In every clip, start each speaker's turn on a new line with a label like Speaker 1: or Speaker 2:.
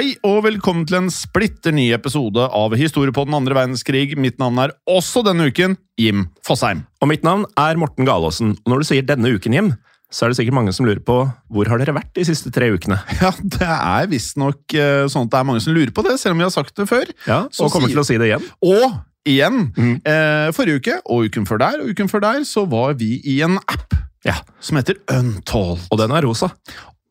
Speaker 1: Hei og velkommen til en splitter ny episode av Historie på den andre verdenskrig. Mitt navn er også denne uken Jim Fosheim.
Speaker 2: Og mitt navn er Morten Galaasen. Og når du sier denne uken, Jim, så er det sikkert mange som lurer på hvor har dere vært de siste tre ukene?
Speaker 1: Ja, Det er visstnok uh, sånn at det er mange som lurer på det, selv om vi har sagt det før.
Speaker 2: Ja,
Speaker 1: Så
Speaker 2: Og kommer
Speaker 1: sier-
Speaker 2: til å si det igjen.
Speaker 1: Og igjen,
Speaker 2: Mm.
Speaker 1: eh, forrige uke og uken før der og uken før der, så var vi i en app
Speaker 2: Ja,
Speaker 1: som heter Untold.
Speaker 2: Og den er rosa.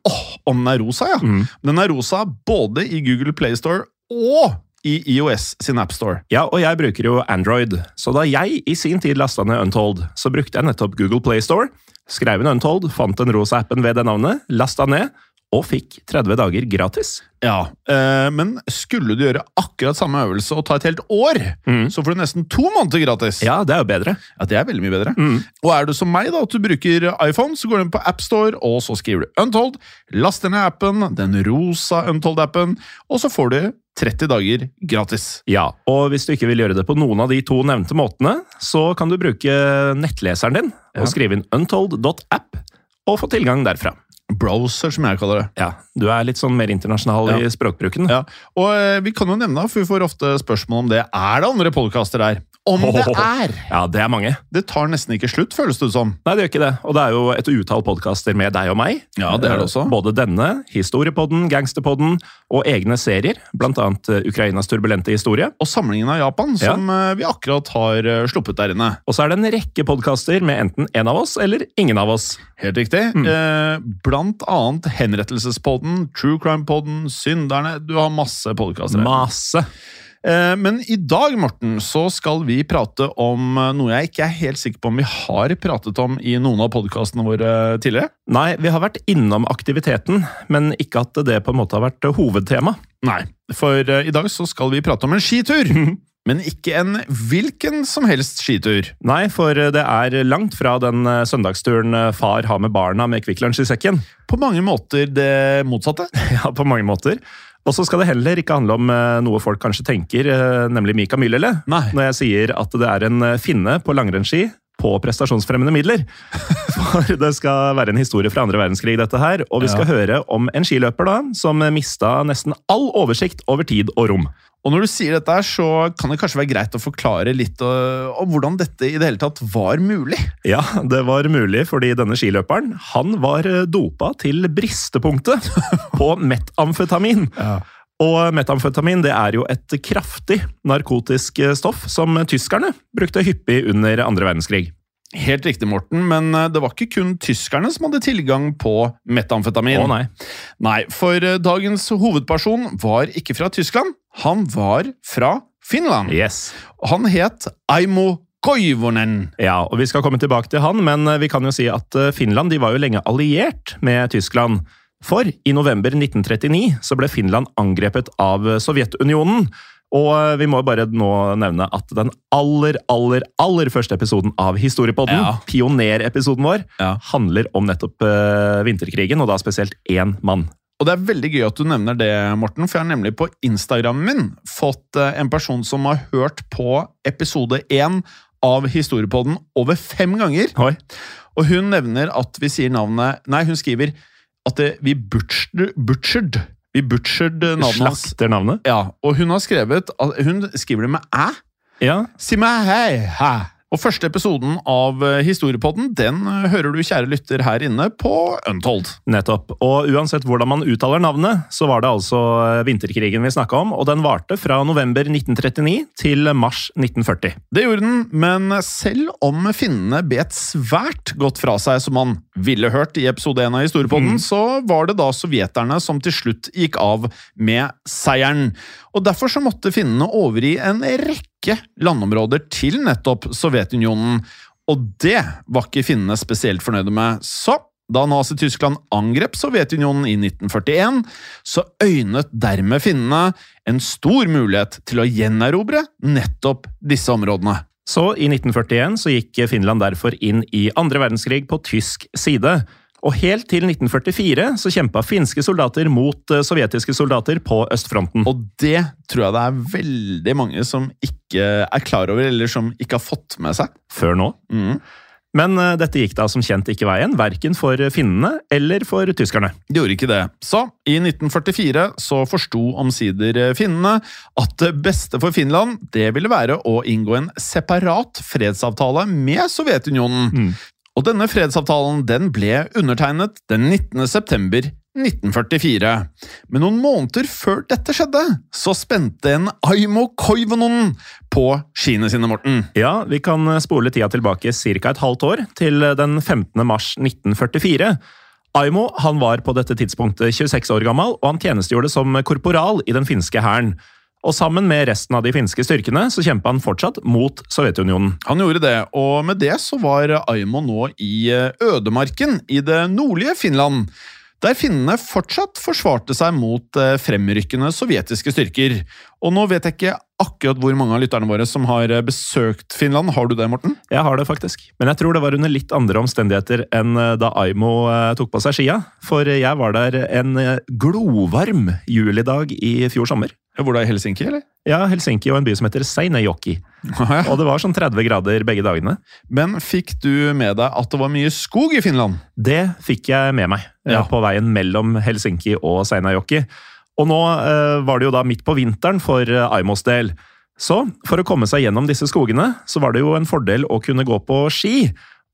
Speaker 1: Åh, om den er rosa, ja.
Speaker 2: Mm.
Speaker 1: Den er rosa både i Google Playstore og i IOS sin appstore.
Speaker 2: Ja, og jeg bruker jo Android, så da jeg i sin tid lasta ned Untold, så brukte jeg nettopp Google Playstore, skrev inn Untold, fant den rosa appen ved det navnet, lasta ned, og fikk 30 dager gratis.
Speaker 1: Ja, eh, Men skulle du gjøre akkurat samme øvelse og ta et helt år,
Speaker 2: mm.
Speaker 1: så får du nesten to måneder gratis.
Speaker 2: Ja, det er jo bedre.
Speaker 1: Ja, Det er veldig mye bedre.
Speaker 2: Mm.
Speaker 1: Og er du som meg, da, at du bruker iPhone, så går du inn på AppStore, og så skriver du Untold, laster ned appen, den rosa Untold-appen, og så får du 30 dager gratis.
Speaker 2: Ja, og hvis du ikke vil gjøre det på noen av de to nevnte måtene, så kan du bruke nettleseren din og skrive inn untold.app og få tilgang derfra.
Speaker 1: Browser, som jeg kaller det.
Speaker 2: Ja, du er litt sånn mer internasjonal
Speaker 1: Ja.
Speaker 2: i språkbruken.
Speaker 1: Ja, og eh, vi kan jo nevne, for vi får ofte spørsmål om det. Er det andre podkaster der? Om det er!
Speaker 2: Ja, det er mange.
Speaker 1: Det tar nesten ikke slutt, føles det som.
Speaker 2: Nei, det gjør ikke det. Og det er jo et utall podkaster med deg og meg.
Speaker 1: Ja, det er det også.
Speaker 2: Eh, Både denne, Historiepodden, Gangsterpodden og egne serier, blant annet eh, Ukrainas turbulente historie.
Speaker 1: Og samlingen av Japan,
Speaker 2: Ja.
Speaker 1: som eh, vi akkurat har sluppet der inne.
Speaker 2: Og så er det en rekke podkaster med enten en av oss eller ingen av oss.
Speaker 1: Helt riktig.
Speaker 2: Mm.
Speaker 1: Eh, blant annet Henrettelsespodden, True Crime-podden, Synderne Du har masse podkaster.
Speaker 2: Masse.
Speaker 1: Eh, men i dag, Morten, så skal vi prate om eh, noe jeg ikke er helt sikker på om vi har pratet om i noen av podkastene våre tidligere.
Speaker 2: Nei, vi har vært innom aktiviteten, men ikke at det på en måte har vært hovedtema.
Speaker 1: Nei, for eh, i dag så skal vi prate om en skitur. Men ikke en hvilken som helst skitur.
Speaker 2: Nei, for det er langt fra den eh, søndagsturen eh, far har med barna med Kvikk Lunsj i sekken.
Speaker 1: På mange måter det motsatte.
Speaker 2: Ja, på mange måter. Og så skal det heller ikke handle om eh, noe folk kanskje tenker, eh, nemlig Mika Myllylä, når jeg sier at det er en eh, finne på langrennsski på prestasjonsfremmende midler. For det skal være en historie fra andre verdenskrig, dette her. Og vi skal
Speaker 1: Ja.
Speaker 2: høre om en skiløper da, som mista nesten all oversikt over tid og rom.
Speaker 1: Og når du sier dette, så kan det kanskje være greit å forklare litt øh, om hvordan dette i det hele tatt var mulig.
Speaker 2: Ja, det var mulig fordi denne skiløperen han var eh, dopa til bristepunktet på metamfetamin. Og metamfetamin det er jo et kraftig narkotisk eh, stoff som tyskerne brukte hyppig under andre verdenskrig.
Speaker 1: Helt riktig, Morten, men øh, det var ikke kun tyskerne som hadde tilgang på metamfetamin.
Speaker 2: Å nei.
Speaker 1: Nei, for øh, dagens hovedperson var ikke fra Tyskland. Han var fra Finland.
Speaker 2: Yes.
Speaker 1: Han het Aimo Koivonen.
Speaker 2: Ja, og Vi skal komme tilbake til han, men eh, vi kan jo si at eh, Finland de var jo lenge alliert med Tyskland. For i november 1939 så ble Finland angrepet av eh, Sovjetunionen. Og eh, vi må bare nå nevne at den aller, aller, aller første episoden av Historiepodden,
Speaker 1: Ja.
Speaker 2: pionerepisoden vår,
Speaker 1: Ja.
Speaker 2: handler om nettopp uh, vinterkrigen, og da spesielt én mann.
Speaker 1: Og det er veldig gøy at du nevner det, Morten, for jeg har nemlig på Instagrammen min fått eh, en person som har hørt på episode én av Historiepodden over fem ganger.
Speaker 2: Oi.
Speaker 1: Og hun nevner at vi sier navnet Nei, hun skriver at det, vi butchered, butchered Vi butchered navnet hans.
Speaker 2: Slakter navnet.
Speaker 1: Ja, og hun har skrevet Hun skriver det med æ.
Speaker 2: Ja,
Speaker 1: Si meg hei, hæ. Og første episoden av eh, Historiepodden den eh, hører du, kjære lytter, her inne på Untold.
Speaker 2: Nettopp. Og uansett hvordan man uttaler navnet, så var det altså eh, vinterkrigen vi snakka om, og den varte fra november 1939 til mars 1940.
Speaker 1: Det gjorde den, men selv om finnene bet svært godt fra seg, som man ville hørt i episode 1 av Historiepodden, så var det da sovjeterne som til slutt gikk av med seieren. Og derfor så måtte finnene overgi en rekke landområder til nettopp Sovjetunionen. Og det var ikke finnene spesielt fornøyde med. Så da Nazi-Tyskland angrep Sovjetunionen i 1941, så øynet dermed finnene en stor mulighet til å gjenerobre nettopp disse områdene.
Speaker 2: Så i 1941 så gikk Finland derfor inn i andre verdenskrig på tysk side. Og helt til 1944 så kjempa finske soldater mot eh, sovjetiske soldater på østfronten.
Speaker 1: Og det tror jeg det er veldig mange som ikke er klar over, eller som ikke har fått med seg.
Speaker 2: Før nå.
Speaker 1: Mm.
Speaker 2: Men eh, dette gikk da som kjent ikke veien, verken for finnene eller for tyskerne.
Speaker 1: De gjorde ikke det. Så i 1944 så forsto omsider finnene at det beste for Finland det ville være å inngå en separat fredsavtale med Sovjetunionen. Og denne fredsavtalen den ble undertegnet den 19. september 1944. Men noen måneder før dette skjedde, så spente en Aimo Koivunen på skiene sine, Morten.
Speaker 2: Ja, vi kan spole tida tilbake ca. et halvt år, til den 15. mars 1944. Aimo han var på dette tidspunktet 26 år gammel, og han tjenestegjorde som korporal i den finske hæren. Og sammen med resten av de finske styrkene så kjempa han fortsatt mot Sovjetunionen.
Speaker 1: Han gjorde det, og med det så var Aimo nå i eh, ødemarken i det nordlige Finland, der finnene fortsatt forsvarte seg mot eh, fremrykkende sovjetiske styrker. Og nå vet jeg ikke akkurat hvor mange av lytterne våre som har eh, besøkt Finland. Har du det, Morten?
Speaker 2: Jeg har det faktisk, men jeg tror det var under litt andre omstendigheter enn da Aimo tok på seg skia. For jeg var der en glovarm julidag i fjor sommer.
Speaker 1: Hvor da, i Helsinki, eller?
Speaker 2: Ja, Helsinki og en by som heter Seinejoki. Og det var sånn 30 grader begge dagene.
Speaker 1: Men fikk du med deg at det var mye skog i Finland?
Speaker 2: Det fikk jeg med meg eh,
Speaker 1: Ja.
Speaker 2: på veien mellom Helsinki og Seinejoki. Og nå eh, var det jo da midt på vinteren for eh, Aimos del. Så for å komme seg gjennom disse skogene, så var det jo en fordel å kunne gå på ski.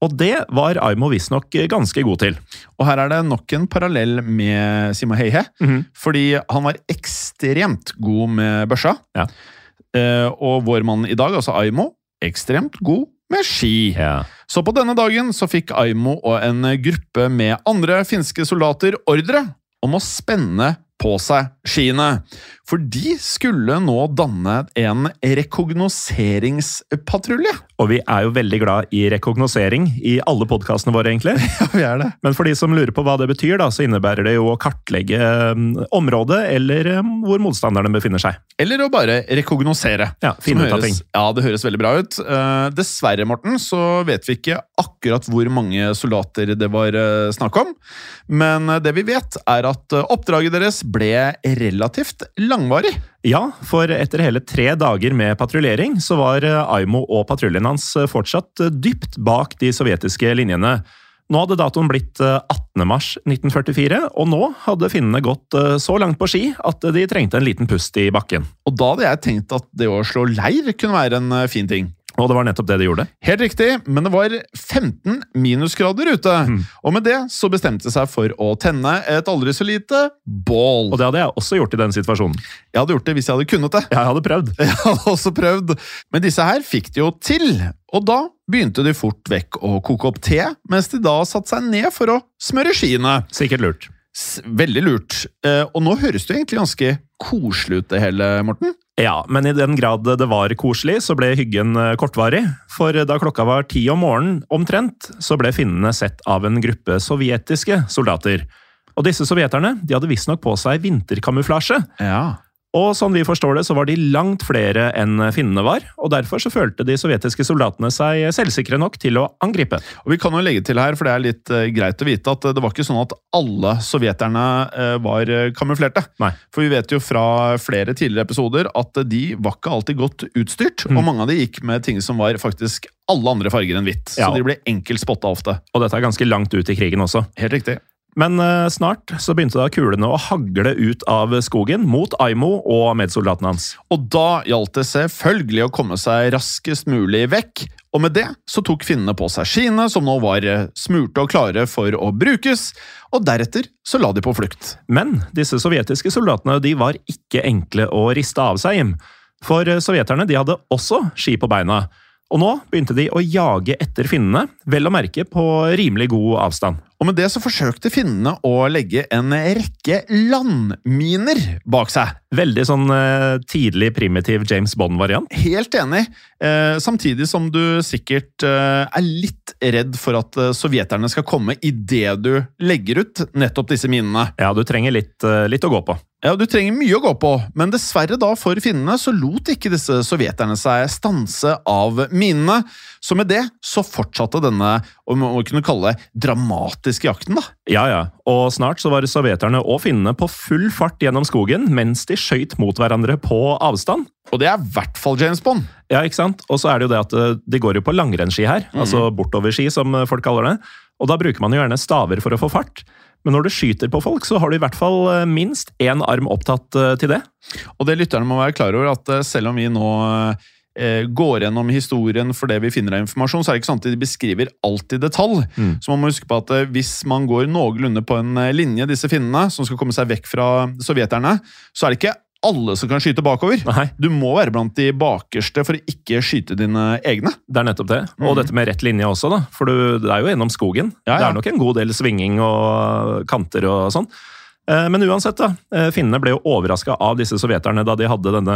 Speaker 2: Og det var Aimo visstnok ganske god til.
Speaker 1: Og her er det nok en parallell med Sima Heihe,
Speaker 2: Mhm.
Speaker 1: fordi han var ekstremt god med børsa.
Speaker 2: Ja.
Speaker 1: Eh, og vår mann i dag, altså Aimo, ekstremt god med ski. Så på denne dagen så fikk Aimo og en gruppe med andre finske soldater ordre om å spenne på seg skiene. For de skulle nå danne en rekognoseringspatrulje.
Speaker 2: Og vi er jo veldig glad i rekognosering i alle podkastene våre, egentlig.
Speaker 1: Ja, vi er det.
Speaker 2: Men for de som lurer på hva det betyr, da, så innebærer det jo å kartlegge um, området eller um, hvor motstanderne befinner seg.
Speaker 1: Eller å bare rekognosere.
Speaker 2: Ja, finne ut av ting.
Speaker 1: Ja, det høres veldig bra ut. Eh, dessverre, Morten, så vet vi ikke akkurat hvor mange soldater det var eh, snakk om. Men eh, det vi vet, er at oppdraget deres ble relativt langvarig.
Speaker 2: Ja, for etter hele tre dager med patruljering, så var eh, Aimo og patruljen hans eh, fortsatt eh, dypt bak de sovjetiske linjene. Nå hadde datoen blitt eh, 18. mars 1944, og nå hadde finnene gått så langt på ski at de trengte en liten pust i bakken.
Speaker 1: Og da hadde jeg tenkt at det å slå leir kunne være en fin ting.
Speaker 2: Og det var nettopp det de gjorde.
Speaker 1: Helt riktig, men det var 15 minusgrader ute.
Speaker 2: Mm.
Speaker 1: Og med det så bestemte de seg for å tenne et aldri så lite bål.
Speaker 2: Og det hadde jeg også gjort i den situasjonen.
Speaker 1: Jeg hadde gjort det hvis jeg hadde kunnet det.
Speaker 2: Jeg hadde prøvd.
Speaker 1: Jeg hadde også prøvd. Men disse her fikk de jo til. Og da begynte de fort vekk å koke opp te, mens de da satte seg ned for å smøre skiene.
Speaker 2: Sikkert lurt.
Speaker 1: Veldig lurt. Eh, og nå høres det jo egentlig ganske koselig ut, det hele, Morten.
Speaker 2: Ja, men i den grad det var koselig, så ble hyggen eh, kortvarig. For da klokka var ti om morgenen omtrent, så ble finnene sett av en gruppe sovjetiske soldater. Og disse sovjeterne de hadde visstnok på seg vinterkamuflasje.
Speaker 1: Ja.
Speaker 2: Og sånn vi forstår det, så var de langt flere enn finnene var, og derfor så følte de sovjetiske soldatene seg selvsikre nok til å angripe.
Speaker 1: Og Vi kan jo legge til her, for det er litt eh, greit å vite, at det var ikke sånn at alle sovjeterne eh, var eh, kamuflerte.
Speaker 2: Nei.
Speaker 1: For vi vet jo fra flere tidligere episoder at de var ikke alltid godt utstyrt,
Speaker 2: Mm.
Speaker 1: og mange av de gikk med ting som var faktisk alle andre farger enn hvitt.
Speaker 2: Ja.
Speaker 1: Så de ble enkelt spotta ofte.
Speaker 2: Og dette er ganske langt ut i krigen også.
Speaker 1: Helt riktig.
Speaker 2: Men eh, snart så begynte da kulene å hagle ut av skogen mot Aimo og medsoldatene hans.
Speaker 1: Og da gjaldt det selvfølgelig å komme seg raskest mulig vekk. Og med det så tok finnene på seg skiene, som nå var eh, smurte og klare for å brukes, og deretter så la de på flukt.
Speaker 2: Men disse sovjetiske soldatene de var ikke enkle å riste av seg, Jim. For eh, sovjeterne de hadde også ski på beina. Og nå begynte de å jage etter finnene, vel å merke på rimelig god avstand.
Speaker 1: Og med det så forsøkte finnene å legge en rekke landminer bak seg.
Speaker 2: Veldig sånn eh, tidlig primitiv James Bond-variant.
Speaker 1: Helt enig. Eh, samtidig som du sikkert eh, er litt redd for at eh, sovjeterne skal komme idet du legger ut nettopp disse minene.
Speaker 2: Ja, du trenger litt, eh, litt å gå på.
Speaker 1: Ja, Du trenger mye å gå på, men dessverre da for finnene så lot ikke disse sovjeterne seg stanse av minene. Så med det så fortsatte denne, om man kunne kalle det, dramatiske jakten, da.
Speaker 2: Ja, ja. Og snart så var sovjeterne og finnene på full fart gjennom skogen mens de skøyt mot hverandre på avstand.
Speaker 1: Og det er i hvert fall James Bond.
Speaker 2: Ja, ikke sant? Og så er det jo det at eh, de går jo på langrennsski her, altså bortoverski som eh, folk kaller det. Og da bruker man jo gjerne staver for å få fart. Men når du skyter på folk, så har du i hvert fall eh, minst én arm opptatt eh, til det.
Speaker 1: Og det lytterne må være klar over, at eh, selv om vi nå går gjennom historien for det vi finner av informasjon, så er det ikke sant at de beskriver alt i detalj. Så man må huske på at hvis man går noenlunde på en linje, disse finnene, som skal komme seg vekk fra sovjeterne, så er det ikke alle som kan skyte bakover.
Speaker 2: Nei.
Speaker 1: Du må være blant de bakerste for å ikke skyte dine egne.
Speaker 2: Det er nettopp det. Og dette med rett linje også, da. For du, det er jo gjennom skogen.
Speaker 1: Ja, ja.
Speaker 2: Det er nok en god del svinging og kanter og sånn. Eh, Men uansett, da. eh, Finnene ble jo overraska av disse sovjeterne da de hadde denne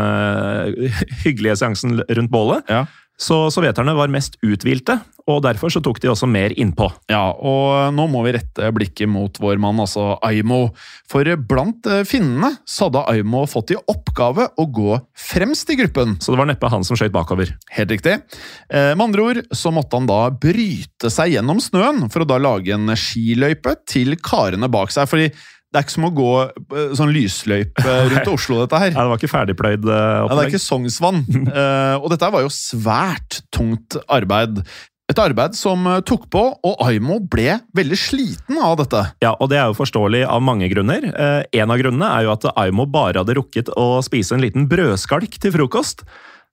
Speaker 2: hyggelige seansen rundt bålet.
Speaker 1: Ja.
Speaker 2: Så sovjeterne var mest uthvilte, og derfor så tok de også mer innpå.
Speaker 1: Ja, og nå må vi rette blikket mot vår mann, altså Aimo. For blant eh, finnene så hadde Aimo fått i oppgave å gå fremst i gruppen.
Speaker 2: Så det var neppe han som skøyt bakover.
Speaker 1: Helt riktig. Eh, med andre ord så måtte han da bryte seg gjennom snøen for å da lage en skiløype til karene bak seg. fordi det er ikke som å gå eh, sånn lysløype rundt Oslo, dette her.
Speaker 2: Nei, det var ikke ferdigpløyd opplegg.
Speaker 1: Nei, det er ikke Sognsvann. Eh, og dette var jo svært tungt arbeid. Et arbeid som eh, tok på, og Aimo ble veldig sliten av dette.
Speaker 2: Ja, og det er jo forståelig av mange grunner. Eh, en av grunnene er jo at Aimo bare hadde rukket å spise en liten brødskalk til frokost.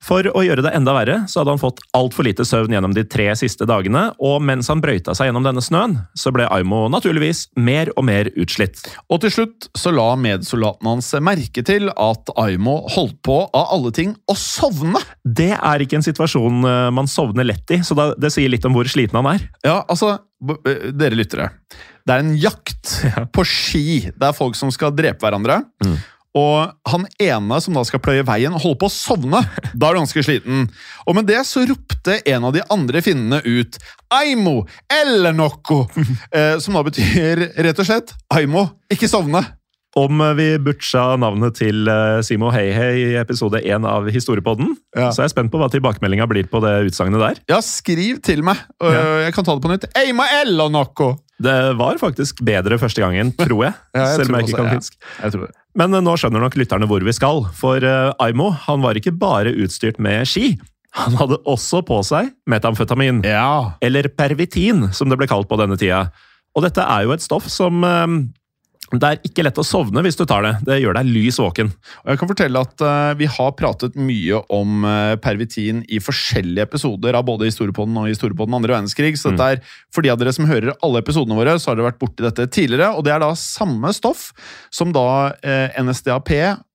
Speaker 2: For å gjøre det enda verre, så hadde han fått altfor lite søvn gjennom de tre siste dagene, og mens han brøyta seg gjennom denne snøen, så ble Aimo naturligvis mer og mer utslitt.
Speaker 1: Og til slutt så la medsoldaten hans merke til at Aimo holdt på av alle ting å sovne.
Speaker 2: Det er ikke en situasjon eh, man sovner lett i, så det sier litt om hvor sliten han er.
Speaker 1: Ja, altså, dere lyttere. Det er en jakt på ski. Det er folk som skal drepe hverandre. Og han ene som da skal pløye veien, holder på å sovne. Da er du ganske sliten. Og med det så ropte en av de andre finnene ut Aimo eller noko, eh, som da betyr rett og slett Aimo, ikke sovne.
Speaker 2: Om eh, vi butcha navnet til eh, Simo Heihei i episode én av Historiepodden,
Speaker 1: Ja.
Speaker 2: så er jeg spent på hva tilbakemeldinga blir på det utsagnet der.
Speaker 1: Ja, skriv til meg.
Speaker 2: Ja.
Speaker 1: Jeg kan ta det på nytt. Aimo eller noko.
Speaker 2: Det var faktisk bedre første gangen, tror jeg.
Speaker 1: Ja, jeg
Speaker 2: selv om jeg ikke kan finsk.
Speaker 1: Ja.
Speaker 2: Men eh, nå skjønner nok lytterne hvor vi skal, for eh, Aimo han var ikke bare utstyrt med ski. Han hadde også på seg metamfetamin,
Speaker 1: Ja.
Speaker 2: eller pervitin, som det ble kalt på denne tida. Og dette er jo et stoff som eh, det er ikke lett å sovne hvis du tar det. Det gjør deg lys våken.
Speaker 1: Jeg kan fortelle at uh, Vi har pratet mye om uh, pervitin i forskjellige episoder av både Historiepodden og Historiepodden andre verdenskrig. Så dette er, for de av dere som hører alle episodene våre, så har dere vært borti dette tidligere. Og det er da samme stoff som da uh, NSDAP,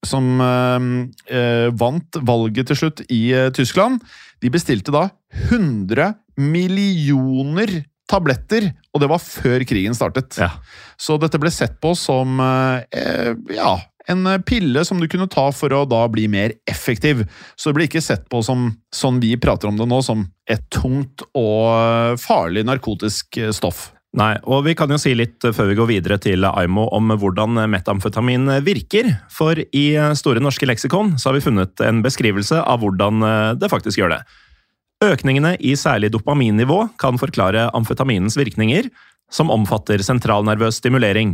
Speaker 1: som eh, eh, vant valget til slutt i eh, Tyskland, de bestilte da 100 millioner tabletter, og det var før krigen startet.
Speaker 2: Ja.
Speaker 1: Så dette ble sett på som eh, ja, en eh, pille som du kunne ta for å da bli mer effektiv. Så det ble ikke sett på som, sånn vi prater om det nå, som et tungt og eh, farlig narkotisk eh, stoff.
Speaker 2: Nei, og vi kan jo si litt før vi går videre til Aimo om hvordan metamfetamin virker. For i Store norske leksikon så har vi funnet en beskrivelse av hvordan det faktisk gjør det. Økningene i særlig dopaminnivå kan forklare amfetaminens virkninger, som omfatter sentralnervøs stimulering.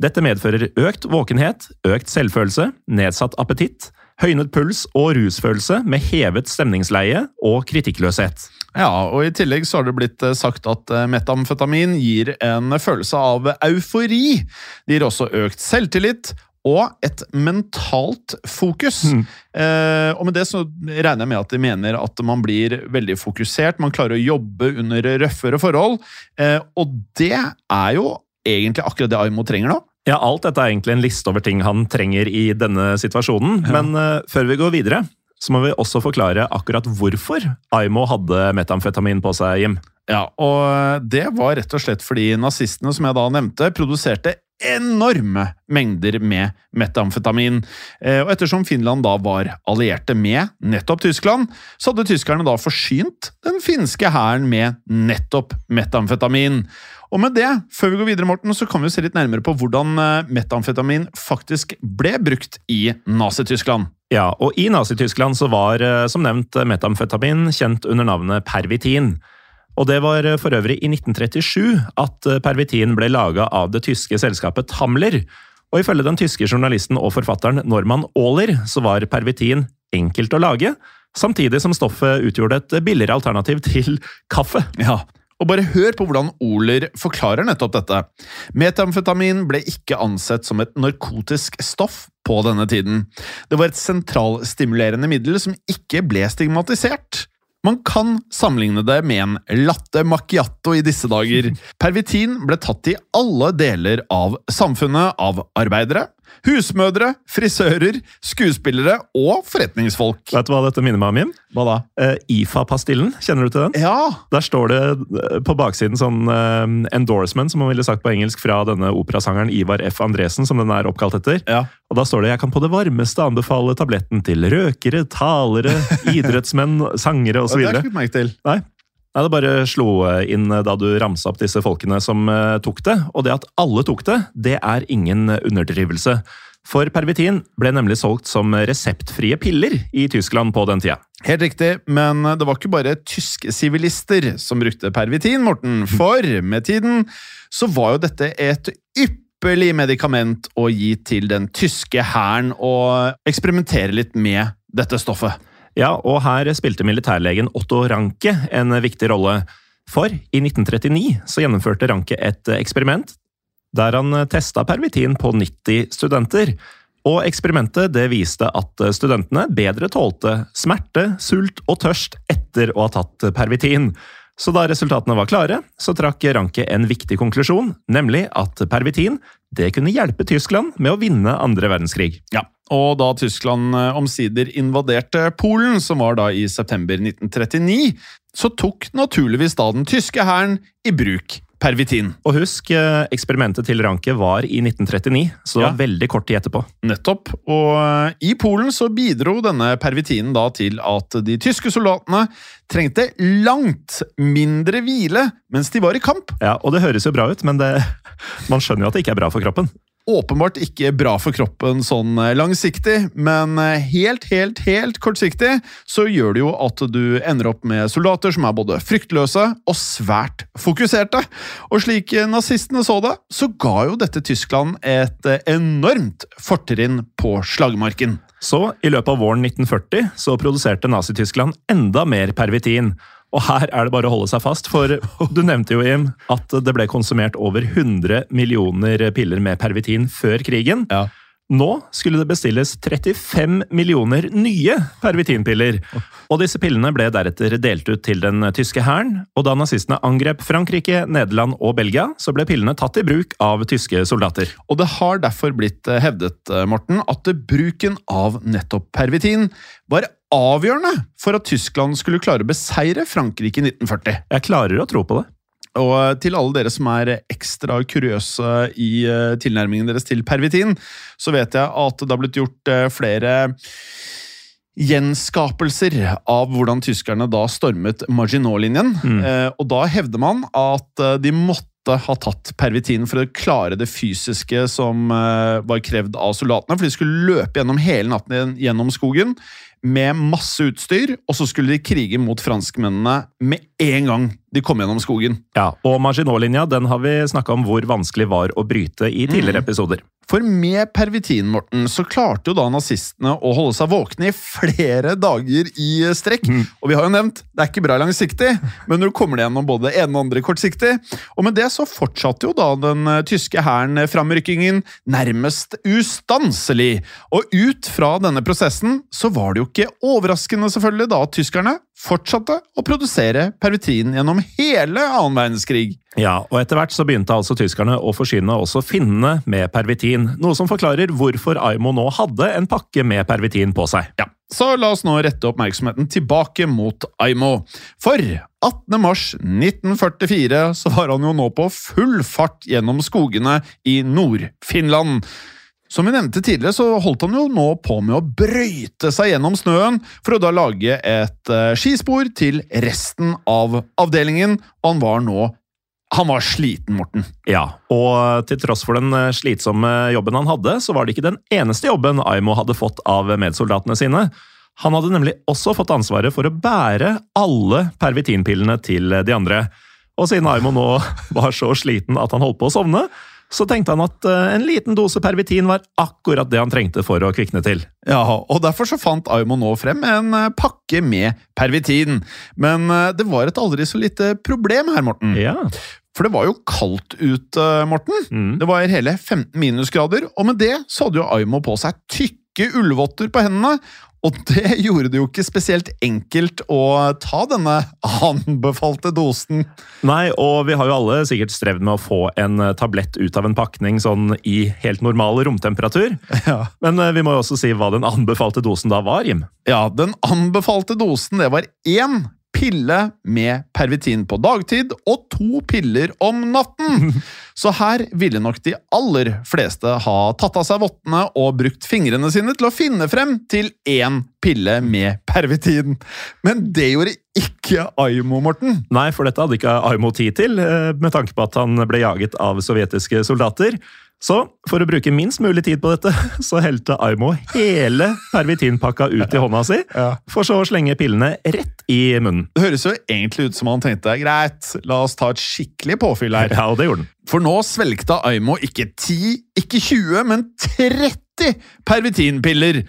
Speaker 2: Dette medfører økt våkenhet, økt selvfølelse, nedsatt appetitt, høynet puls og rusfølelse med hevet stemningsleie og kritikkløshet.
Speaker 1: Ja, og I tillegg så har det blitt eh, sagt at eh, metamfetamin gir en følelse av eufori. Det gir også økt selvtillit og et mentalt fokus. Mm. Eh, og med det så regner jeg med at de mener at man blir veldig fokusert, man klarer å jobbe under røffere forhold. Eh, og det er jo egentlig akkurat det Aimo trenger nå.
Speaker 2: Ja, alt dette er egentlig en liste over ting han trenger i denne situasjonen. Ja. Men eh, før vi går videre, så må vi også forklare akkurat hvorfor Aimo hadde metamfetamin på seg, Jim.
Speaker 1: Ja, og det var rett og slett fordi nazistene, som jeg da nevnte, produserte enorme mengder med metamfetamin. Eh, og ettersom Finland da var allierte med nettopp Tyskland, så hadde tyskerne da forsynt den finske hæren med nettopp metamfetamin. Og med det, før vi går videre, Morten, så kan vi se litt nærmere på hvordan eh, metamfetamin faktisk ble brukt i Nazi-Tyskland.
Speaker 2: Ja, og i Nazi-Tyskland så var, eh, som nevnt, metamfetamin kjent under navnet Pervitin. Og det var eh, for øvrig i 1937 at Pervitin ble laga av det tyske selskapet Tamler. Og ifølge den tyske journalisten og forfatteren Norman Aaler så var Pervitin enkelt å lage, samtidig som stoffet utgjorde et billigere alternativ til kaffe.
Speaker 1: Ja, og bare hør på hvordan Oler forklarer nettopp dette. Metamfetamin ble ikke ansett som et narkotisk stoff på denne tiden. Det var et sentralstimulerende middel som ikke ble stigmatisert. Man kan sammenligne det med en latte macchiato i disse dager. Pervitin ble tatt i alle deler av samfunnet av arbeidere, Husmødre, frisører, skuespillere og forretningsfolk.
Speaker 2: Vet du hva dette minner meg om, Jim?
Speaker 1: Hva da?
Speaker 2: Uh, IFA-pastillen. Kjenner du til den?
Speaker 1: Ja!
Speaker 2: Der står det eh, på baksiden sånn uh, endorsement, som man ville sagt på engelsk, fra denne operasangeren Ivar F. Andresen, som den er oppkalt etter.
Speaker 1: Ja.
Speaker 2: Og da står det 'Jeg kan på det varmeste anbefale tabletten til røkere, talere, idrettsmenn, sangere osv'.
Speaker 1: Det har jeg ikke merke til.
Speaker 2: Nei, Nei, Det bare slo inn da du ramsa opp disse folkene som uh, tok det. Og det at alle tok det, det er ingen underdrivelse. For pervitin ble nemlig solgt som reseptfrie piller i Tyskland på den tida.
Speaker 1: Helt riktig, men det var ikke bare tyske sivilister som brukte pervitin, Morten. For med tiden så var jo dette et ypperlig medikament å gi til den tyske hæren og eksperimentere litt med dette stoffet.
Speaker 2: Ja, og her spilte militærlegen Otto Ranke en viktig rolle. For i 1939 så gjennomførte Ranke et eksperiment der han testa pervitin på 90 studenter. Og eksperimentet det viste at studentene bedre tålte smerte, sult og tørst etter å ha tatt pervitin. Så da resultatene var klare, så trakk Ranke en viktig konklusjon, nemlig at pervitin det kunne hjelpe Tyskland med å vinne andre verdenskrig.
Speaker 1: Ja, og da Tyskland eh, omsider invaderte Polen, som var da i september 1939, så tok naturligvis da den tyske hæren i bruk pervitin.
Speaker 2: Og husk, eh, eksperimentet til Ranke var i 1939, så det var veldig kort tid etterpå.
Speaker 1: Nettopp. Og eh, i Polen så bidro denne pervitinen da til at de tyske soldatene trengte langt mindre hvile mens de var i kamp.
Speaker 2: Ja, og det høres jo bra ut, men det, man skjønner jo at det ikke er bra for kroppen
Speaker 1: åpenbart ikke bra for kroppen sånn eh, langsiktig, men eh, helt, helt, helt kortsiktig så gjør det jo at du ender opp med soldater som er både fryktløse og svært fokuserte. Og slik nazistene så det, så ga jo dette Tyskland et eh, enormt fortrinn på slagmarken.
Speaker 2: Så i løpet av våren 1940 så produserte Nazi-Tyskland enda mer pervitin. Og her er det bare å holde seg fast, for du nevnte jo, Jim, at det ble konsumert over 100 millioner piller med pervitin før krigen.
Speaker 1: Ja.
Speaker 2: Nå skulle det bestilles 35 millioner nye pervitinpiller. Og disse pillene ble deretter delt ut til den tyske hæren. Og da nazistene angrep Frankrike, Nederland og Belgia, så ble pillene tatt i bruk av tyske soldater.
Speaker 1: Og det har derfor blitt eh, hevdet, eh, Morten, at bruken av nettopp pervitin var avgjørende for at Tyskland skulle klare å beseire Frankrike i 1940.
Speaker 2: Jeg klarer å tro på det.
Speaker 1: Og eh, til alle dere som er ekstra kuriøse i eh, tilnærmingen deres til pervitin, så vet jeg at det har blitt gjort eh, flere gjenskapelser av hvordan tyskerne da stormet Maginot-linjen. Mm. og da hevder man at de måtte ha tatt pervitin for å klare det fysiske som var krevd av soldatene. For de skulle løpe gjennom hele natten gjennom skogen med masse utstyr, og så skulle de krige mot franskmennene med en gang de kom gjennom skogen.
Speaker 2: Ja, og Maginot-linja den har vi snakka om hvor vanskelig var å bryte i tidligere
Speaker 1: Mm.
Speaker 2: episoder.
Speaker 1: For med pervitin, Morten, så klarte jo da nazistene å holde seg våkne i flere dager i strekk. Og vi har jo nevnt, det er ikke bra langsiktig, men du kommer deg gjennom både det ene og andre kortsiktig. Og med det så fortsatte jo da den eh, tyske hæren framrykkingen nærmest ustanselig. Og ut fra denne prosessen så var det jo ikke overraskende selvfølgelig da at tyskerne fortsatte å produsere pervitin gjennom hele annen verdenskrig.
Speaker 2: Ja, og etter hvert så begynte altså tyskerne å forsyne også finnene med pervitin, noe som forklarer hvorfor Aimo nå hadde en pakke med pervitin på seg.
Speaker 1: Ja, så la oss nå rette oppmerksomheten tilbake mot Aimo. For 18. mars 1944 så var han jo nå på full fart gjennom skogene i Nord-Finland. Som vi nevnte tidligere, så holdt han jo nå på med å brøyte seg gjennom snøen for å da lage et eh, skispor til resten av avdelingen, og han var nå han var sliten, Morten.
Speaker 2: Ja, og til tross for den eh, slitsomme jobben han hadde, så var det ikke den eneste jobben Aimo hadde fått av medsoldatene sine. Han hadde nemlig også fått ansvaret for å bære alle pervitinpillene til de andre. Og siden Aimo nå var så sliten at han holdt på å sovne, så tenkte han at eh, en liten dose pervitin var akkurat det han trengte for å kvikne til.
Speaker 1: Ja, og derfor så fant Aimo nå frem en eh, pakke med pervitin. Men eh, det var et aldri så lite problem her, Morten.
Speaker 2: Ja.
Speaker 1: For det var jo kaldt ute, Morten.
Speaker 2: Mm.
Speaker 1: Det var hele 15 minusgrader, og med det så hadde jo Aimo på seg tykke ullvotter på hendene. Og det gjorde det jo ikke spesielt enkelt å ta denne anbefalte dosen.
Speaker 2: Nei, og vi har jo alle sikkert strevd med å få en eh, tablett ut av en pakning sånn i helt normal romtemperatur.
Speaker 1: Ja.
Speaker 2: Men eh, vi må jo også si hva den anbefalte dosen da var, Jim.
Speaker 1: Ja, den anbefalte dosen det var én pille med pervitin på dagtid og to piller om natten. Så her ville nok de aller fleste ha tatt av seg vottene og brukt fingrene sine til å finne frem til én pille med pervitin. Men det gjorde ikke Aimo, Morten.
Speaker 2: Nei, for dette hadde ikke Aimo tid til, eh, med tanke på at han ble jaget av sovjetiske soldater. Så for å bruke minst mulig tid på dette, så helte Aimo hele pervitinpakka ut i hånda si, for så å slenge pillene rett i munnen.
Speaker 1: Det høres jo egentlig ut som han tenkte greit, la oss ta et skikkelig påfyll her.
Speaker 2: Ja, og det gjorde han.
Speaker 1: For nå svelgte Aimo ikke 10, ikke 20, men 30 pervitinpiller!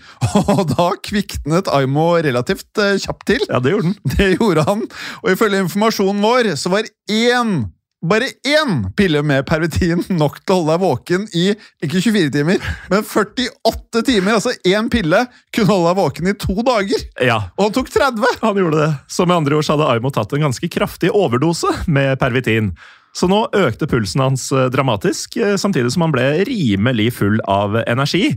Speaker 1: Og da kviknet Aimo relativt eh, kjapt til.
Speaker 2: Ja, det gjorde han.
Speaker 1: Det gjorde han, og ifølge informasjonen vår så var én bare én pille med pervitin nok til å holde deg våken i ikke 24 timer, men 48 timer. Altså én pille kunne holde deg våken i to dager,
Speaker 2: Ja,
Speaker 1: og han tok 30!
Speaker 2: han gjorde det. Så med andre ord hadde Aimo tatt en ganske kraftig overdose med pervitin. Så nå økte pulsen hans eh, dramatisk, eh, samtidig som han ble rimelig full av energi.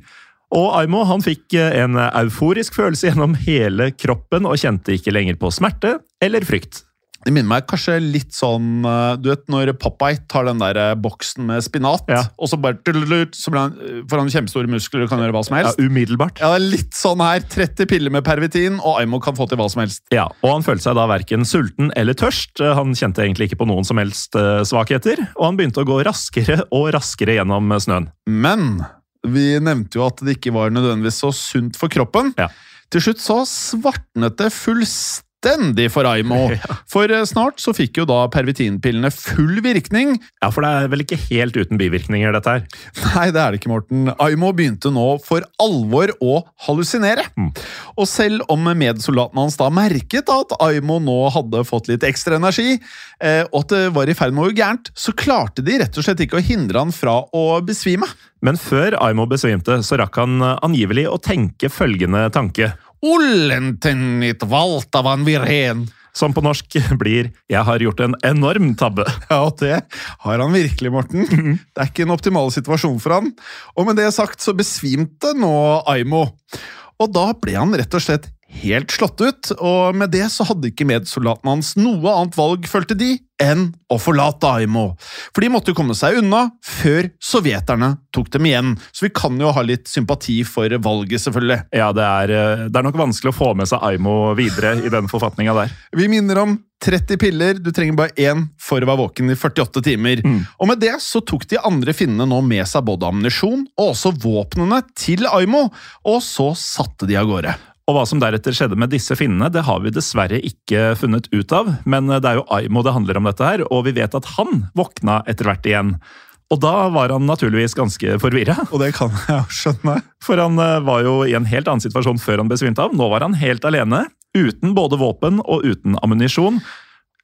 Speaker 2: Og Aimo han fikk eh, en euforisk følelse gjennom hele kroppen og kjente ikke lenger på smerte eller frykt.
Speaker 1: Det minner meg kanskje litt sånn eh, Du vet når Popeye tar den der eh, boksen med spinat,
Speaker 2: Ja.
Speaker 1: og så bare så blir han, eh, får han kjempestore muskler og kan gjøre hva som helst.
Speaker 2: Ja, umiddelbart.
Speaker 1: Ja, det er litt sånn her. 30 piller med pervitin, og Aimo kan få til hva som helst.
Speaker 2: Ja, og han følte seg da verken sulten eller tørst. Han kjente egentlig ikke på noen som helst svakheter, og han begynte å gå raskere og raskere gjennom snøen.
Speaker 1: Men vi nevnte jo at det ikke var nødvendigvis så sunt for kroppen.
Speaker 2: Ja.
Speaker 1: Til slutt så svartnet det fullstendig for Aimo. For eh, snart så fikk jo da pervitinpillene full virkning.
Speaker 2: Ja, for det er vel ikke helt uten bivirkninger, dette her.
Speaker 1: Nei, det er det ikke, Morten. Aimo begynte nå for alvor å hallusinere. Og selv om medsoldatene hans da merket at Aimo nå hadde fått litt ekstra energi, eh, og at det var i ferd med å gå gærent, så klarte de rett og slett ikke å hindre han fra å besvime.
Speaker 2: Men før Aimo besvimte, så rakk han eh, angivelig å tenke følgende tanke.
Speaker 1: Ollentennit valtavan virhen.
Speaker 2: Som på norsk blir 'Jeg har gjort en enorm tabbe'.
Speaker 1: Ja, og det har han virkelig, Morten. Det er ikke en optimal situasjon for han. Og med det sagt så besvimte nå Aimo. Og da ble han rett og slett helt slått ut, og med det så hadde ikke medsoldatene hans noe annet valg, følte de, enn å forlate Aimo. For de måtte jo komme seg unna før sovjeterne tok dem igjen. Så vi kan jo ha litt sympati for valget, selvfølgelig.
Speaker 2: Ja, det er, eh, det er nok vanskelig å få med seg Aimo videre i den forfatninga der.
Speaker 1: Vi minner om 30 piller, du trenger bare én for å være våken i 48 timer. Og med det så tok de andre finnene nå med seg både ammunisjon og også våpnene til Aimo, og så satte de av gårde.
Speaker 2: Og hva som deretter skjedde med disse finnene, det har vi dessverre ikke funnet ut av. Men det er jo Aimo det handler om dette her, og vi vet at han våkna etter hvert igjen. Og da var han naturligvis ganske forvirra.
Speaker 1: Og det kan jeg skjønne.
Speaker 2: For han eh, var jo i en helt annen situasjon før han besvimte av. Nå var han helt alene, uten både våpen og uten ammunisjon.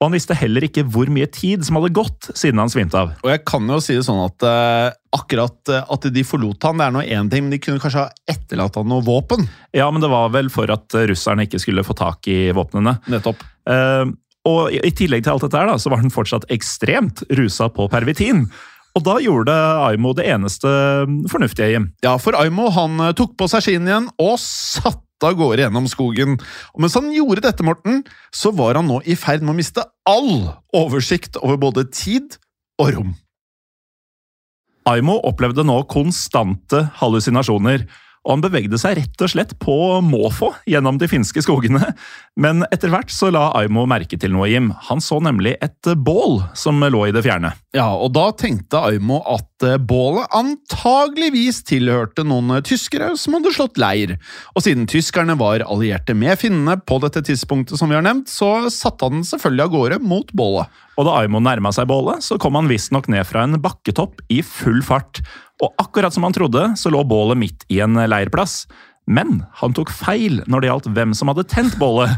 Speaker 2: Og han visste heller ikke hvor mye tid som hadde gått siden han svimte av.
Speaker 1: Og jeg kan jo si det sånn at uh, akkurat eh, at de forlot han, det er nå én ting, men de kunne kanskje ha etterlatt han noe våpen.
Speaker 2: Ja, men det var vel for at eh, russerne ikke skulle få tak i våpnene.
Speaker 1: Nettopp.
Speaker 2: Uh, og i tillegg til alt dette her, da, så var han fortsatt ekstremt rusa på pervitin. Og da gjorde Aimo det eneste fornuftige, Jim.
Speaker 1: Ja, for Aimo han tok på seg skinnen igjen og satte av gårde gjennom skogen. Og mens han gjorde dette, Morten, så var han nå i ferd med å miste all oversikt over både tid og rom.
Speaker 2: Aimo opplevde nå konstante hallusinasjoner, og han bevegde seg rett og slett på måfå gjennom de finske skogene. Men etter hvert så la Aimo merke til noe, Jim. Han så nemlig et bål som lå i det fjerne.
Speaker 1: Ja, og da tenkte Aimo at eh, bålet antageligvis tilhørte noen eh, tyskere som hadde slått leir. Og siden tyskerne var allierte med finnene på dette tidspunktet, som vi har nevnt, så satte han selvfølgelig av gårde mot bålet.
Speaker 2: Og da Aimo nærma seg bålet, så kom han visstnok ned fra en bakketopp i full fart. Og akkurat som han trodde, så lå bålet midt i en leirplass. Men han tok feil når det gjaldt hvem som hadde tent bålet.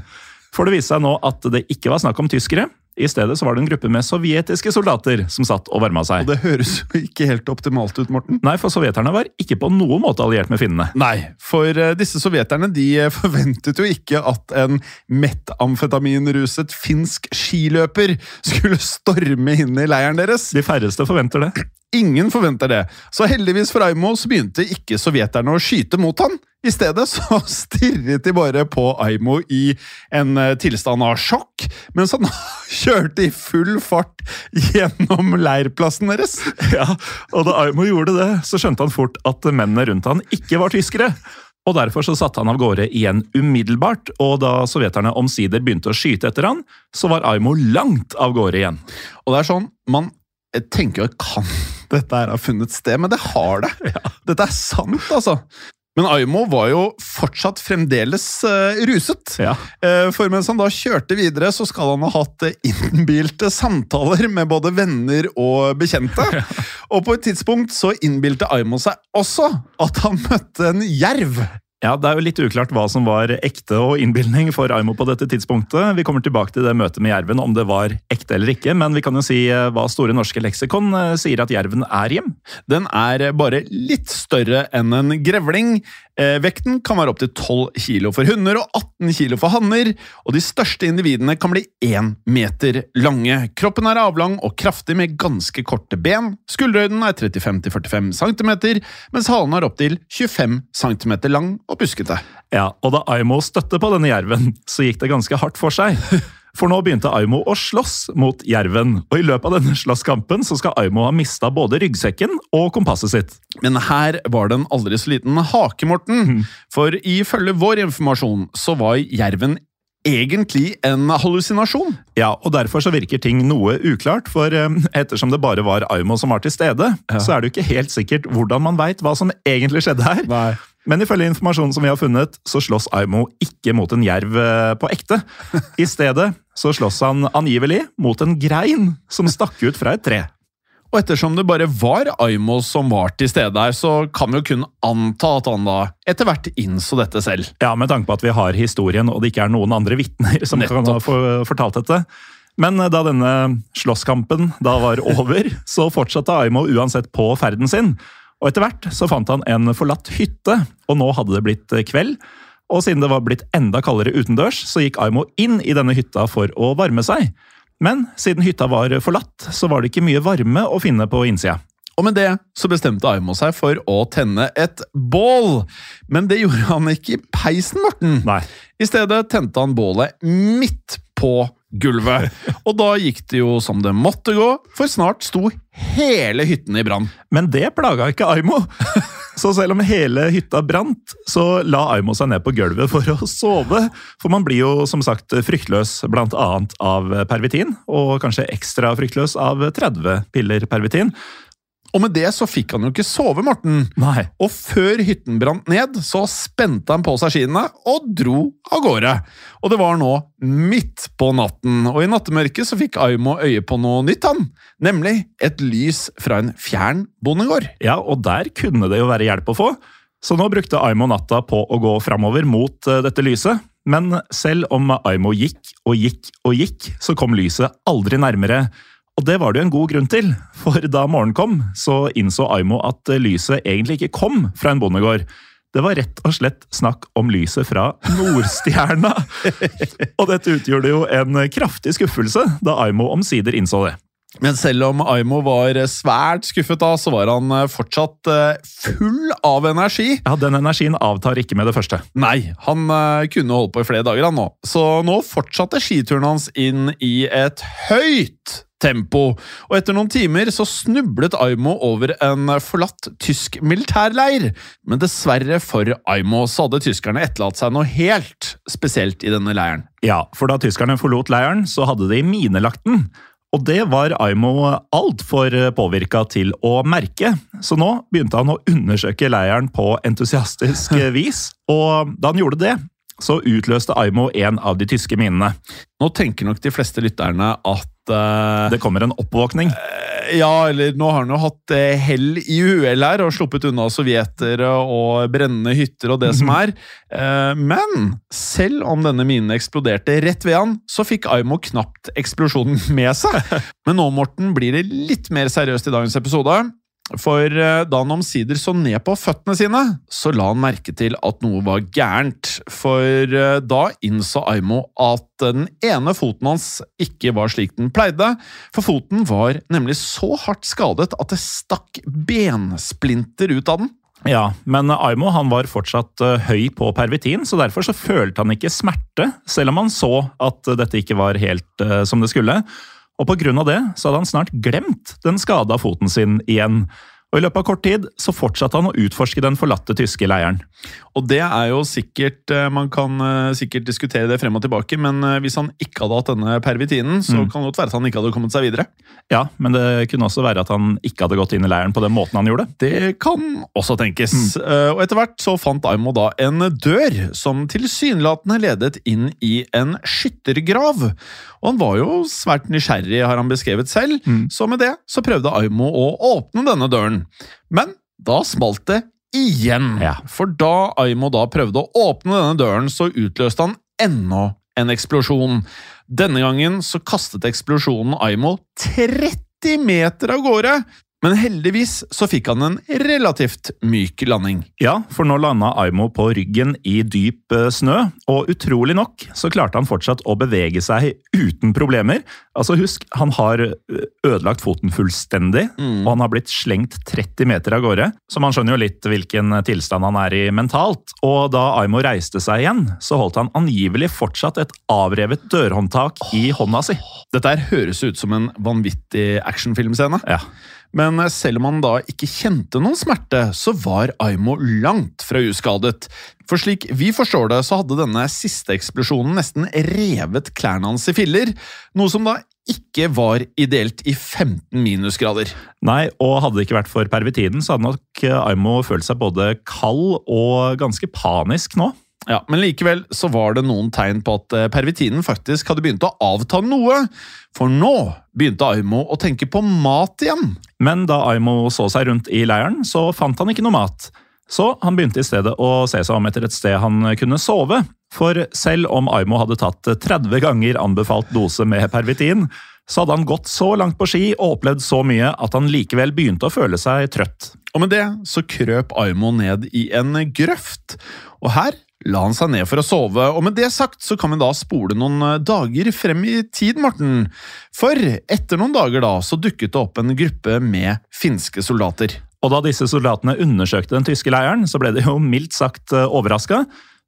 Speaker 2: For det viste seg nå at det ikke var snakk om tyskere. I stedet så var det en gruppe med sovjetiske soldater som satt og varma seg.
Speaker 1: Og det høres jo ikke helt optimalt ut, Morten.
Speaker 2: Nei, for sovjeterne var ikke på noen måte alliert med finnene.
Speaker 1: Nei, for eh, disse sovjeterne de eh, forventet jo ikke at en metamfetaminruset finsk skiløper skulle storme inn i leiren deres.
Speaker 2: De færreste forventer det.
Speaker 1: Ingen forventer det, så heldigvis for Aimo så begynte ikke sovjeterne å skyte mot han. I stedet så stirret de bare på Aimo i en eh, tilstand av sjokk, mens han kjørte i full fart gjennom leirplassen deres.
Speaker 2: Ja, og da Aimo gjorde det, så skjønte han fort at mennene rundt han ikke var tyskere. Og Derfor så satte han av gårde igjen umiddelbart, og da sovjeterne omsider begynte å skyte etter han, så var Aimo langt av gårde igjen.
Speaker 1: Og det er sånn, man tenker jo kan dette her ha funnet sted, men det har det. Dette er sant, altså. Men Aimo var jo fortsatt fremdeles uh, ruset.
Speaker 2: Ja.
Speaker 1: Uh, for mens han da kjørte videre, så skal han ha hatt eh, innbilte samtaler med både venner og bekjente. Og på et tidspunkt så innbilte Aimo seg også at han møtte en jerv.
Speaker 2: Ja, Det er jo litt uklart hva som var ekte og innbilning for Aimo på dette tidspunktet. Vi kommer tilbake til det møtet med jerven, om det var ekte eller ikke. Men vi kan jo si eh, hva Store norske leksikon eh, sier at jerven er, Jim.
Speaker 1: Den er bare litt større enn en grevling. Eh, vekten kan være opptil 12 kilo for hunder og 18 kilo for hanner, og de største individene kan bli 1 meter lange. Kroppen er avlang og kraftig med ganske korte ben. Skulderhøyden er 35-45 cm, mens halen er opptil 25 cm lang og buskete.
Speaker 2: Ja, og da Aimo støtte på denne jerven, så gikk det ganske hardt for seg. For nå begynte Aimo å slåss mot jerven, og i løpet av denne slåsskampen så skal Aimo ha mista både ryggsekken og kompasset sitt.
Speaker 1: Men her var det en aldri så liten hake, Morten. For ifølge vår informasjon så var jerven egentlig en hallusinasjon.
Speaker 2: Ja, og derfor så virker ting noe uklart, for eh, ettersom det bare var Aimo som var til stede, så er det jo ikke helt sikkert hvordan man veit hva som egentlig skjedde her.
Speaker 1: Nei.
Speaker 2: Men ifølge informasjonen som vi har funnet, så slåss Aimo ikke mot en jerv eh, på ekte. I stedet så slåss han angivelig mot en grein som stakk ut fra et tre.
Speaker 1: Og ettersom det bare var Aimo som var til stede her, så kan vi jo kun anta at han da etter hvert innså dette selv.
Speaker 2: Ja, med tanke på at vi har historien, og det ikke er noen andre vitner som kan ha for- fortalt dette. Men eh, da denne slåsskampen da var over, så fortsatte Aimo uansett på ferden sin. Og etter hvert så fant han en forlatt hytte, og nå hadde det blitt eh, kveld. Og siden det var blitt enda kaldere utendørs, så gikk Aimo inn i denne hytta for å varme seg. Men siden hytta var forlatt, så var det ikke mye varme å finne på innsida.
Speaker 1: Og med det så bestemte Aimo seg for å tenne et bål. Men det gjorde han ikke i peisen, Morten.
Speaker 2: Nei.
Speaker 1: I stedet tente han bålet midt på gulvet. Og da gikk det jo som det måtte gå, for snart sto hele hytten i brann.
Speaker 2: Men det plaga ikke Aimo. Så selv om hele hytta brant, så la Aimo seg ned på gulvet for å sove. For man blir jo som sagt fryktløs annet av pervitin, og kanskje ekstra fryktløs av 30 piller pervitin.
Speaker 1: Og med det så fikk han jo ikke sove, Morten.
Speaker 2: Nei.
Speaker 1: Og før hytten brant ned, så spente han på seg skiene og dro av gårde. Og det var nå midt på natten, og i nattemørket så fikk Aimo øye på noe nytt, han. Nemlig et lys fra en fjern bondegård.
Speaker 2: Ja, og der kunne det jo være hjelp å få. Så nå brukte Aimo natta på å gå framover mot eh, dette lyset. Men selv om Aimo gikk og gikk og gikk, så kom lyset aldri nærmere. Og det var det jo en god grunn til, for da morgenen kom, så innså Aimo at lyset egentlig ikke kom fra en bondegård. Det var rett og slett snakk om lyset fra Nordstjerna! og dette utgjorde jo en kraftig skuffelse da Aimo omsider innså det.
Speaker 1: Men selv om Aimo var svært skuffet da, så var han eh, fortsatt eh, full av energi.
Speaker 2: Ja, Den energien avtar ikke med det første.
Speaker 1: Nei, han eh, kunne holdt på i flere dager han nå. Så nå fortsatte skituren hans inn i et høyt tempo, og etter noen timer så snublet Aimo over en forlatt tysk militærleir. Men dessverre for Aimo så hadde tyskerne etterlatt seg noe helt spesielt i denne leiren.
Speaker 2: Ja, for da tyskerne forlot leiren, så hadde de minelagt den. Og det var Aimo altfor påvirka til å merke, så nå begynte han å undersøke leiren på entusiastisk vis. Og da han gjorde det, så utløste Aimo en av de tyske minene.
Speaker 1: Nå tenker nok de fleste lytterne at uh,
Speaker 2: Det kommer en oppvåkning.
Speaker 1: Uh, ja, eller nå har han jo hatt uh, hell i uhell her og sluppet unna sovjetere og brennende hytter og det som er. men selv om denne minen eksploderte rett ved han, så fikk Aimo knapt eksplosjonen med seg. Men nå, Morten, blir det litt mer seriøst i dagens episode. For da han omsider så ned på føttene sine, så la han merke til at noe var gærent. For da innså Aimo at den ene foten hans ikke var slik den pleide, for foten var nemlig så hardt skadet at det stakk bensplinter ut av den.
Speaker 2: Ja, men Aimo han var fortsatt høy på pervitin, så derfor så følte han ikke smerte, selv om han så at dette ikke var helt som det skulle. Og på grunn av det så hadde han snart glemt den skada foten sin igjen. Og I løpet av kort tid så fortsatte han å utforske den forlatte tyske leiren.
Speaker 1: Og det er jo sikkert Man kan sikkert diskutere det frem og tilbake, men hvis han ikke hadde hatt denne pervitinen, så mm. kan det godt være at han ikke hadde kommet seg videre.
Speaker 2: Ja, men det kunne også være at han ikke hadde gått inn i leiren på den måten han gjorde.
Speaker 1: Det kan også tenkes. Mm. Og etter hvert så fant Aimo da en dør som tilsynelatende ledet inn i en skyttergrav. Og han var jo svært nysgjerrig, har han beskrevet selv, mm. så med det så prøvde Aimo å åpne denne døren. Men da smalt det igjen.
Speaker 2: Ja.
Speaker 1: For da Aimo da prøvde å åpne denne døren, så utløste han enda en eksplosjon. Denne gangen så kastet eksplosjonen Aimo 30 meter av gårde. Men heldigvis så fikk han en relativt myk landing.
Speaker 2: Ja, for nå landa Aimo på ryggen i dyp snø, og utrolig nok så klarte han fortsatt å bevege seg uten problemer. Altså Husk, han har ødelagt foten fullstendig, mm. og han har blitt slengt 30 meter av gårde. Så man skjønner jo litt hvilken tilstand han er i mentalt. Og da Aimo reiste seg igjen, så holdt han angivelig fortsatt et avrevet dørhåndtak i hånda si.
Speaker 1: Dette her høres ut som en vanvittig actionfilmscene.
Speaker 2: Ja.
Speaker 1: Men selv om han da ikke kjente noen smerte, så var Aimo langt fra uskadet. For slik vi forstår det, så hadde denne siste eksplosjonen nesten revet klærne hans i filler, noe som da ikke var ideelt i 15 minusgrader.
Speaker 2: Nei, og hadde det ikke vært for pervitiden, så hadde nok Aimo følt seg både kald og ganske panisk nå.
Speaker 1: Ja, Men likevel så var det noen tegn på at pervitinen faktisk hadde begynt å avta noe. For nå begynte Aimo å tenke på mat igjen.
Speaker 2: Men da Aimo så seg rundt i leiren, så fant han ikke noe mat. Så han begynte i stedet å se seg om etter et sted han kunne sove. For selv om Aimo hadde tatt 30 ganger anbefalt dose med pervitin, så hadde han gått så langt på ski og opplevd så mye at han likevel begynte å føle seg trøtt.
Speaker 1: Og med det så krøp Aimo ned i en grøft, og her la han seg ned for å sove, og med det sagt så kan vi da spole noen eh, dager frem i tid, Morten. For etter noen dager da så dukket det opp en gruppe med finske soldater.
Speaker 2: Og da disse soldatene undersøkte den tyske leiren, så ble de jo mildt sagt overraska.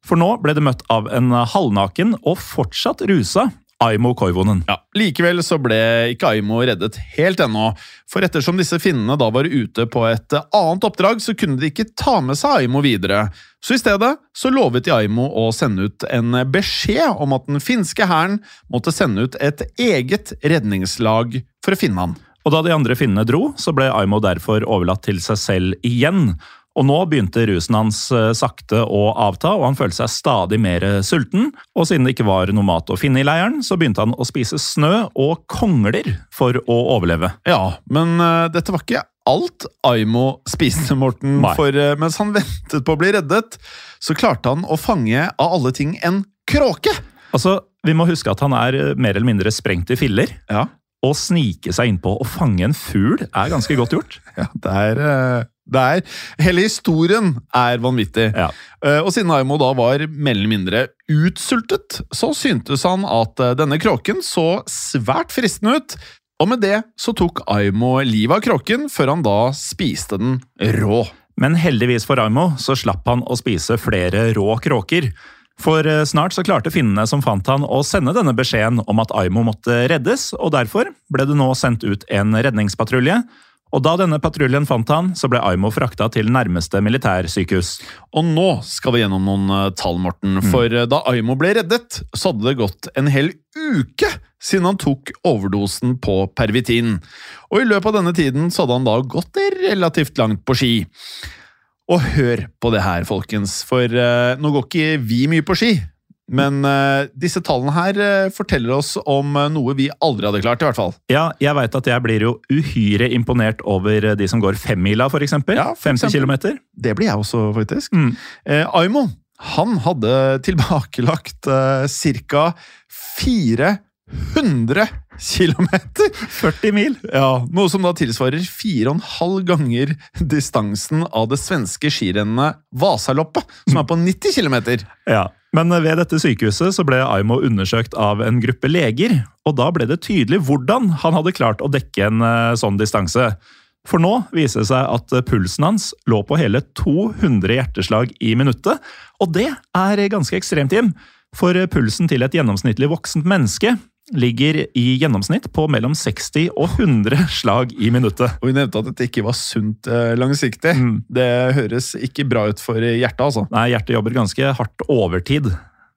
Speaker 2: For nå ble det møtt av en halvnaken og fortsatt rusa Aimo Koivonen.
Speaker 1: Ja, Likevel så ble ikke Aimo reddet helt ennå, for ettersom disse finnene da var ute på et annet oppdrag, så kunne de ikke ta med seg Aimo videre. Så i stedet så lovet de Aimo å sende ut en beskjed om at den finske hæren måtte sende ut et eget redningslag for å finne han.
Speaker 2: Og da de andre finnene dro, så ble Aimo derfor overlatt til seg selv igjen. Og nå begynte rusen hans eh, sakte å avta, og han følte seg stadig mer sulten. Og siden det ikke var noe mat å finne i leiren, så begynte han å spise snø og kongler for å overleve.
Speaker 1: Ja, men uh, dette var ikke alt Aimo spiste, Morten.
Speaker 2: Nei.
Speaker 1: For uh, mens han ventet på å bli reddet, så klarte han å fange av alle ting en kråke!
Speaker 2: Altså, Vi må huske at han er mer eller mindre sprengt i filler.
Speaker 1: Ja,
Speaker 2: Å snike seg innpå og fange en fugl er ganske godt gjort.
Speaker 1: ja det er uh, det er, Hele historien er vanvittig.
Speaker 2: Ja.
Speaker 1: Eh, Og siden Aimo da var mer eller mindre utsultet, så syntes han at eh, denne kråken så svært fristende ut. Og med det så tok Aimo livet av kråken, før han da spiste den rå.
Speaker 2: Men heldigvis for Aimo så slapp han å spise flere rå kråker. For eh, snart så klarte finnene som fant han å sende denne beskjeden om at Aimo måtte reddes, og derfor ble det nå sendt ut en redningspatrulje. Og da denne patruljen fant han, så ble Aimo frakta til nærmeste militærsykehus.
Speaker 1: Og nå skal vi gjennom noen eh, tall, Morten. For mm. da Aimo ble reddet, så hadde det gått en hel uke siden han tok overdosen på pervitin. Og i løpet av denne tiden så hadde han da gått relativt langt på ski. Og hør på det her, folkens, for eh, nå går ikke vi mye på ski. Men uh, disse tallene her uh, forteller oss om uh, noe vi aldri hadde klart, i hvert fall.
Speaker 2: Ja, jeg veit at jeg blir jo uhyre imponert over de som går femmila, eksempel.
Speaker 1: Ja, for
Speaker 2: 50 km.
Speaker 1: Det blir jeg også, faktisk.
Speaker 2: Mm.
Speaker 1: Aimo han hadde tilbakelagt ca. 400 km!
Speaker 2: 40 mil!
Speaker 1: Ja, Noe som da tilsvarer 4,5 ganger distansen av det svenske skirennet Vasaloppet, som er på 90 km.
Speaker 2: Ja, Men ved dette sykehuset så ble Aimo undersøkt av en gruppe leger, og da ble det tydelig hvordan han hadde klart å dekke en eh, sånn distanse. For nå viser det seg at pulsen hans lå på hele 200 hjerteslag i minuttet, og det er ganske ekstremt, Jim. For pulsen til et gjennomsnittlig voksent menneske ligger i gjennomsnitt på mellom 60 og 100 slag i minuttet.
Speaker 1: Og vi nevnte at dette ikke var sunt eh, langsiktig.
Speaker 2: Mm.
Speaker 1: Det høres ikke bra ut for hjertet, altså.
Speaker 2: Nei, hjertet jobber ganske hardt overtid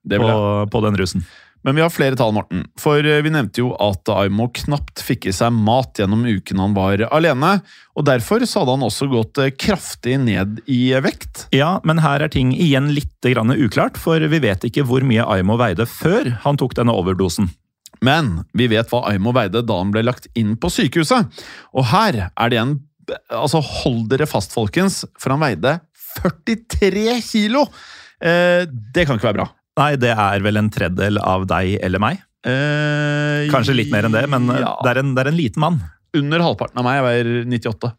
Speaker 2: på, på den rusen.
Speaker 1: Men vi har flere tall, Morten. For eh, vi nevnte jo at Aimo knapt fikk i seg mat gjennom uken han var alene. Og derfor så hadde han også gått eh, kraftig ned i vekt.
Speaker 2: Ja, men her er ting igjen litt uklart, for vi vet ikke hvor mye Aimo veide før han tok denne overdosen.
Speaker 1: Men vi vet hva Aimo veide da han ble lagt inn på sykehuset. Og her er det en Altså, hold dere fast, folkens, for han veide 43 kilo! Eh, det kan ikke være bra.
Speaker 2: Nei, det er vel en tredjedel av deg eller meg.
Speaker 1: Eh,
Speaker 2: Kanskje litt mer enn det, men
Speaker 1: ja,
Speaker 2: det, er en, det er en liten mann.
Speaker 1: Under halvparten av meg. Jeg veier 98.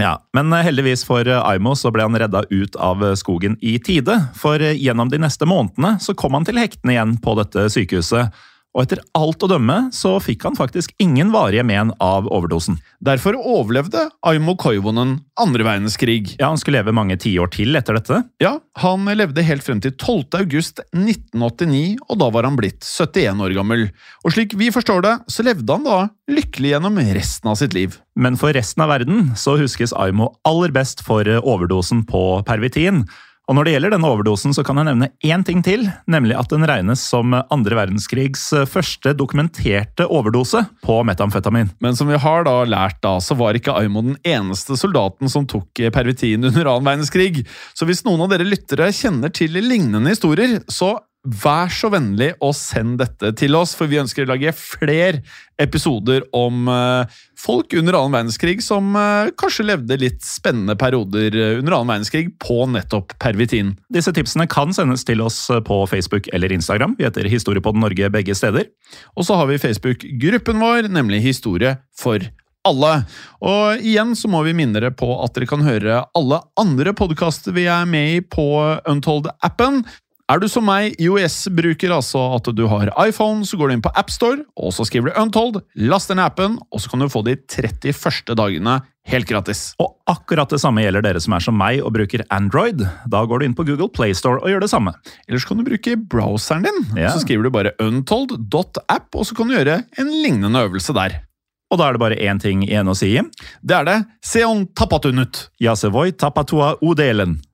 Speaker 2: Ja, Men heldigvis for Aimo så ble han redda ut av skogen i tide. For gjennom de neste månedene så kom han til hektene igjen på dette sykehuset. Og etter alt å dømme så fikk han faktisk ingen varige men av overdosen.
Speaker 1: Derfor overlevde Aimo Koivonen andre verdenskrig.
Speaker 2: Ja, Han skulle leve mange tiår til etter dette.
Speaker 1: Ja, Han levde helt frem til 12. august 1989, og da var han blitt 71 år gammel. Og slik vi forstår det, så levde han da lykkelig gjennom resten av sitt liv.
Speaker 2: Men for resten av verden så huskes Aimo aller best for overdosen på pervitin. Og når det gjelder denne overdosen, så kan jeg nevne én ting til, nemlig at den regnes som andre verdenskrigs første dokumenterte overdose på metamfetamin.
Speaker 1: Men som vi har da lært da, så var ikke Aimo den eneste soldaten som tok pervitin under annen verdenskrig. Så hvis noen av dere lyttere kjenner til lignende historier, så vær så vennlig og send dette til oss, for vi ønsker å lage flere episoder om eh, folk under annen verdenskrig som eh, kanskje levde litt spennende perioder eh, under annen verdenskrig på nettopp pervitin.
Speaker 2: Disse tipsene kan sendes til oss på Facebook eller Instagram. Vi heter Historiepodden Norge begge steder.
Speaker 1: Og så har vi Facebook-gruppen vår, nemlig Historie for alle. Og igjen så må vi minne dere på at dere kan høre alle andre podkaster vi er med i på Untold-appen. Er du som meg IOS-bruker, altså at du har iPhone, så går du inn på AppStore, og så skriver du Untold, last den appen, og så kan du få de 31 dagene helt gratis.
Speaker 2: Og akkurat det samme gjelder dere som er som meg og bruker Android. Da går du inn på Google Playstore og gjør det samme.
Speaker 1: Ellers kan du bruke browseren din.
Speaker 2: yeah.
Speaker 1: Så skriver du bare untold.app, og så kan du gjøre en lignende øvelse der.
Speaker 2: Og da er det bare én ting igjen å si.
Speaker 1: Det er det. Seon tapatunut.
Speaker 2: voi tapatua odelen.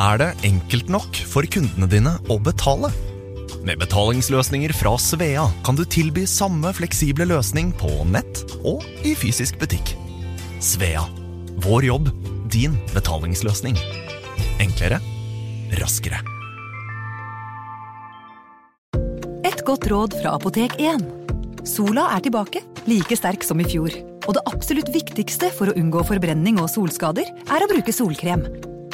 Speaker 3: Er det enkelt nok for kundene dine å betale? Med betalingsløsninger fra Svea kan du tilby samme fleksible løsning på nett og i fysisk butikk. Svea vår jobb, din betalingsløsning. Enklere, raskere.
Speaker 4: Et godt råd fra Apotek 1. Sola er tilbake, like sterk som i fjor. Og det absolutt viktigste for å unngå forbrenning og solskader er å bruke solkrem.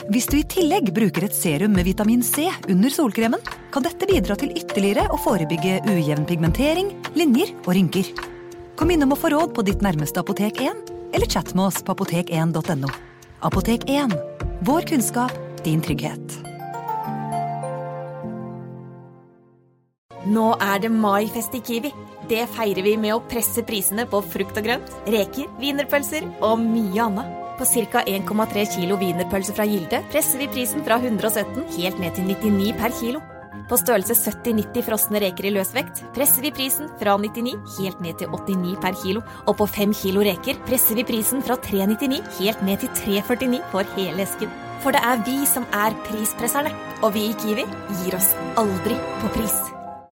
Speaker 4: Hvis du i tillegg bruker et serum med vitamin C under solkremen, kan dette bidra til ytterligere å forebygge ujevn pigmentering, linjer og rynker. Kom innom og få råd på ditt nærmeste Apotek 1, eller chat med oss på apotek1.no. Apotek 1. Vår kunnskap, din trygghet.
Speaker 5: Nå er det maifest i Kiwi. Det feirer vi med å presse prisene på frukt og grønt, reker, wienerpølser og mye annet. På ca. 1,3 kilo wienerpølse fra Gilde presser vi prisen fra 117 helt ned til 99 per kilo. På størrelse 70-90 frosne reker i løsvekt presser vi prisen fra 99 helt ned til 89 per kilo. Og på 5 kilo reker presser vi prisen fra 399 helt ned til 349 for hele esken. For det er vi som er prispresserne, og vi i Kiwi gir oss aldri på pris.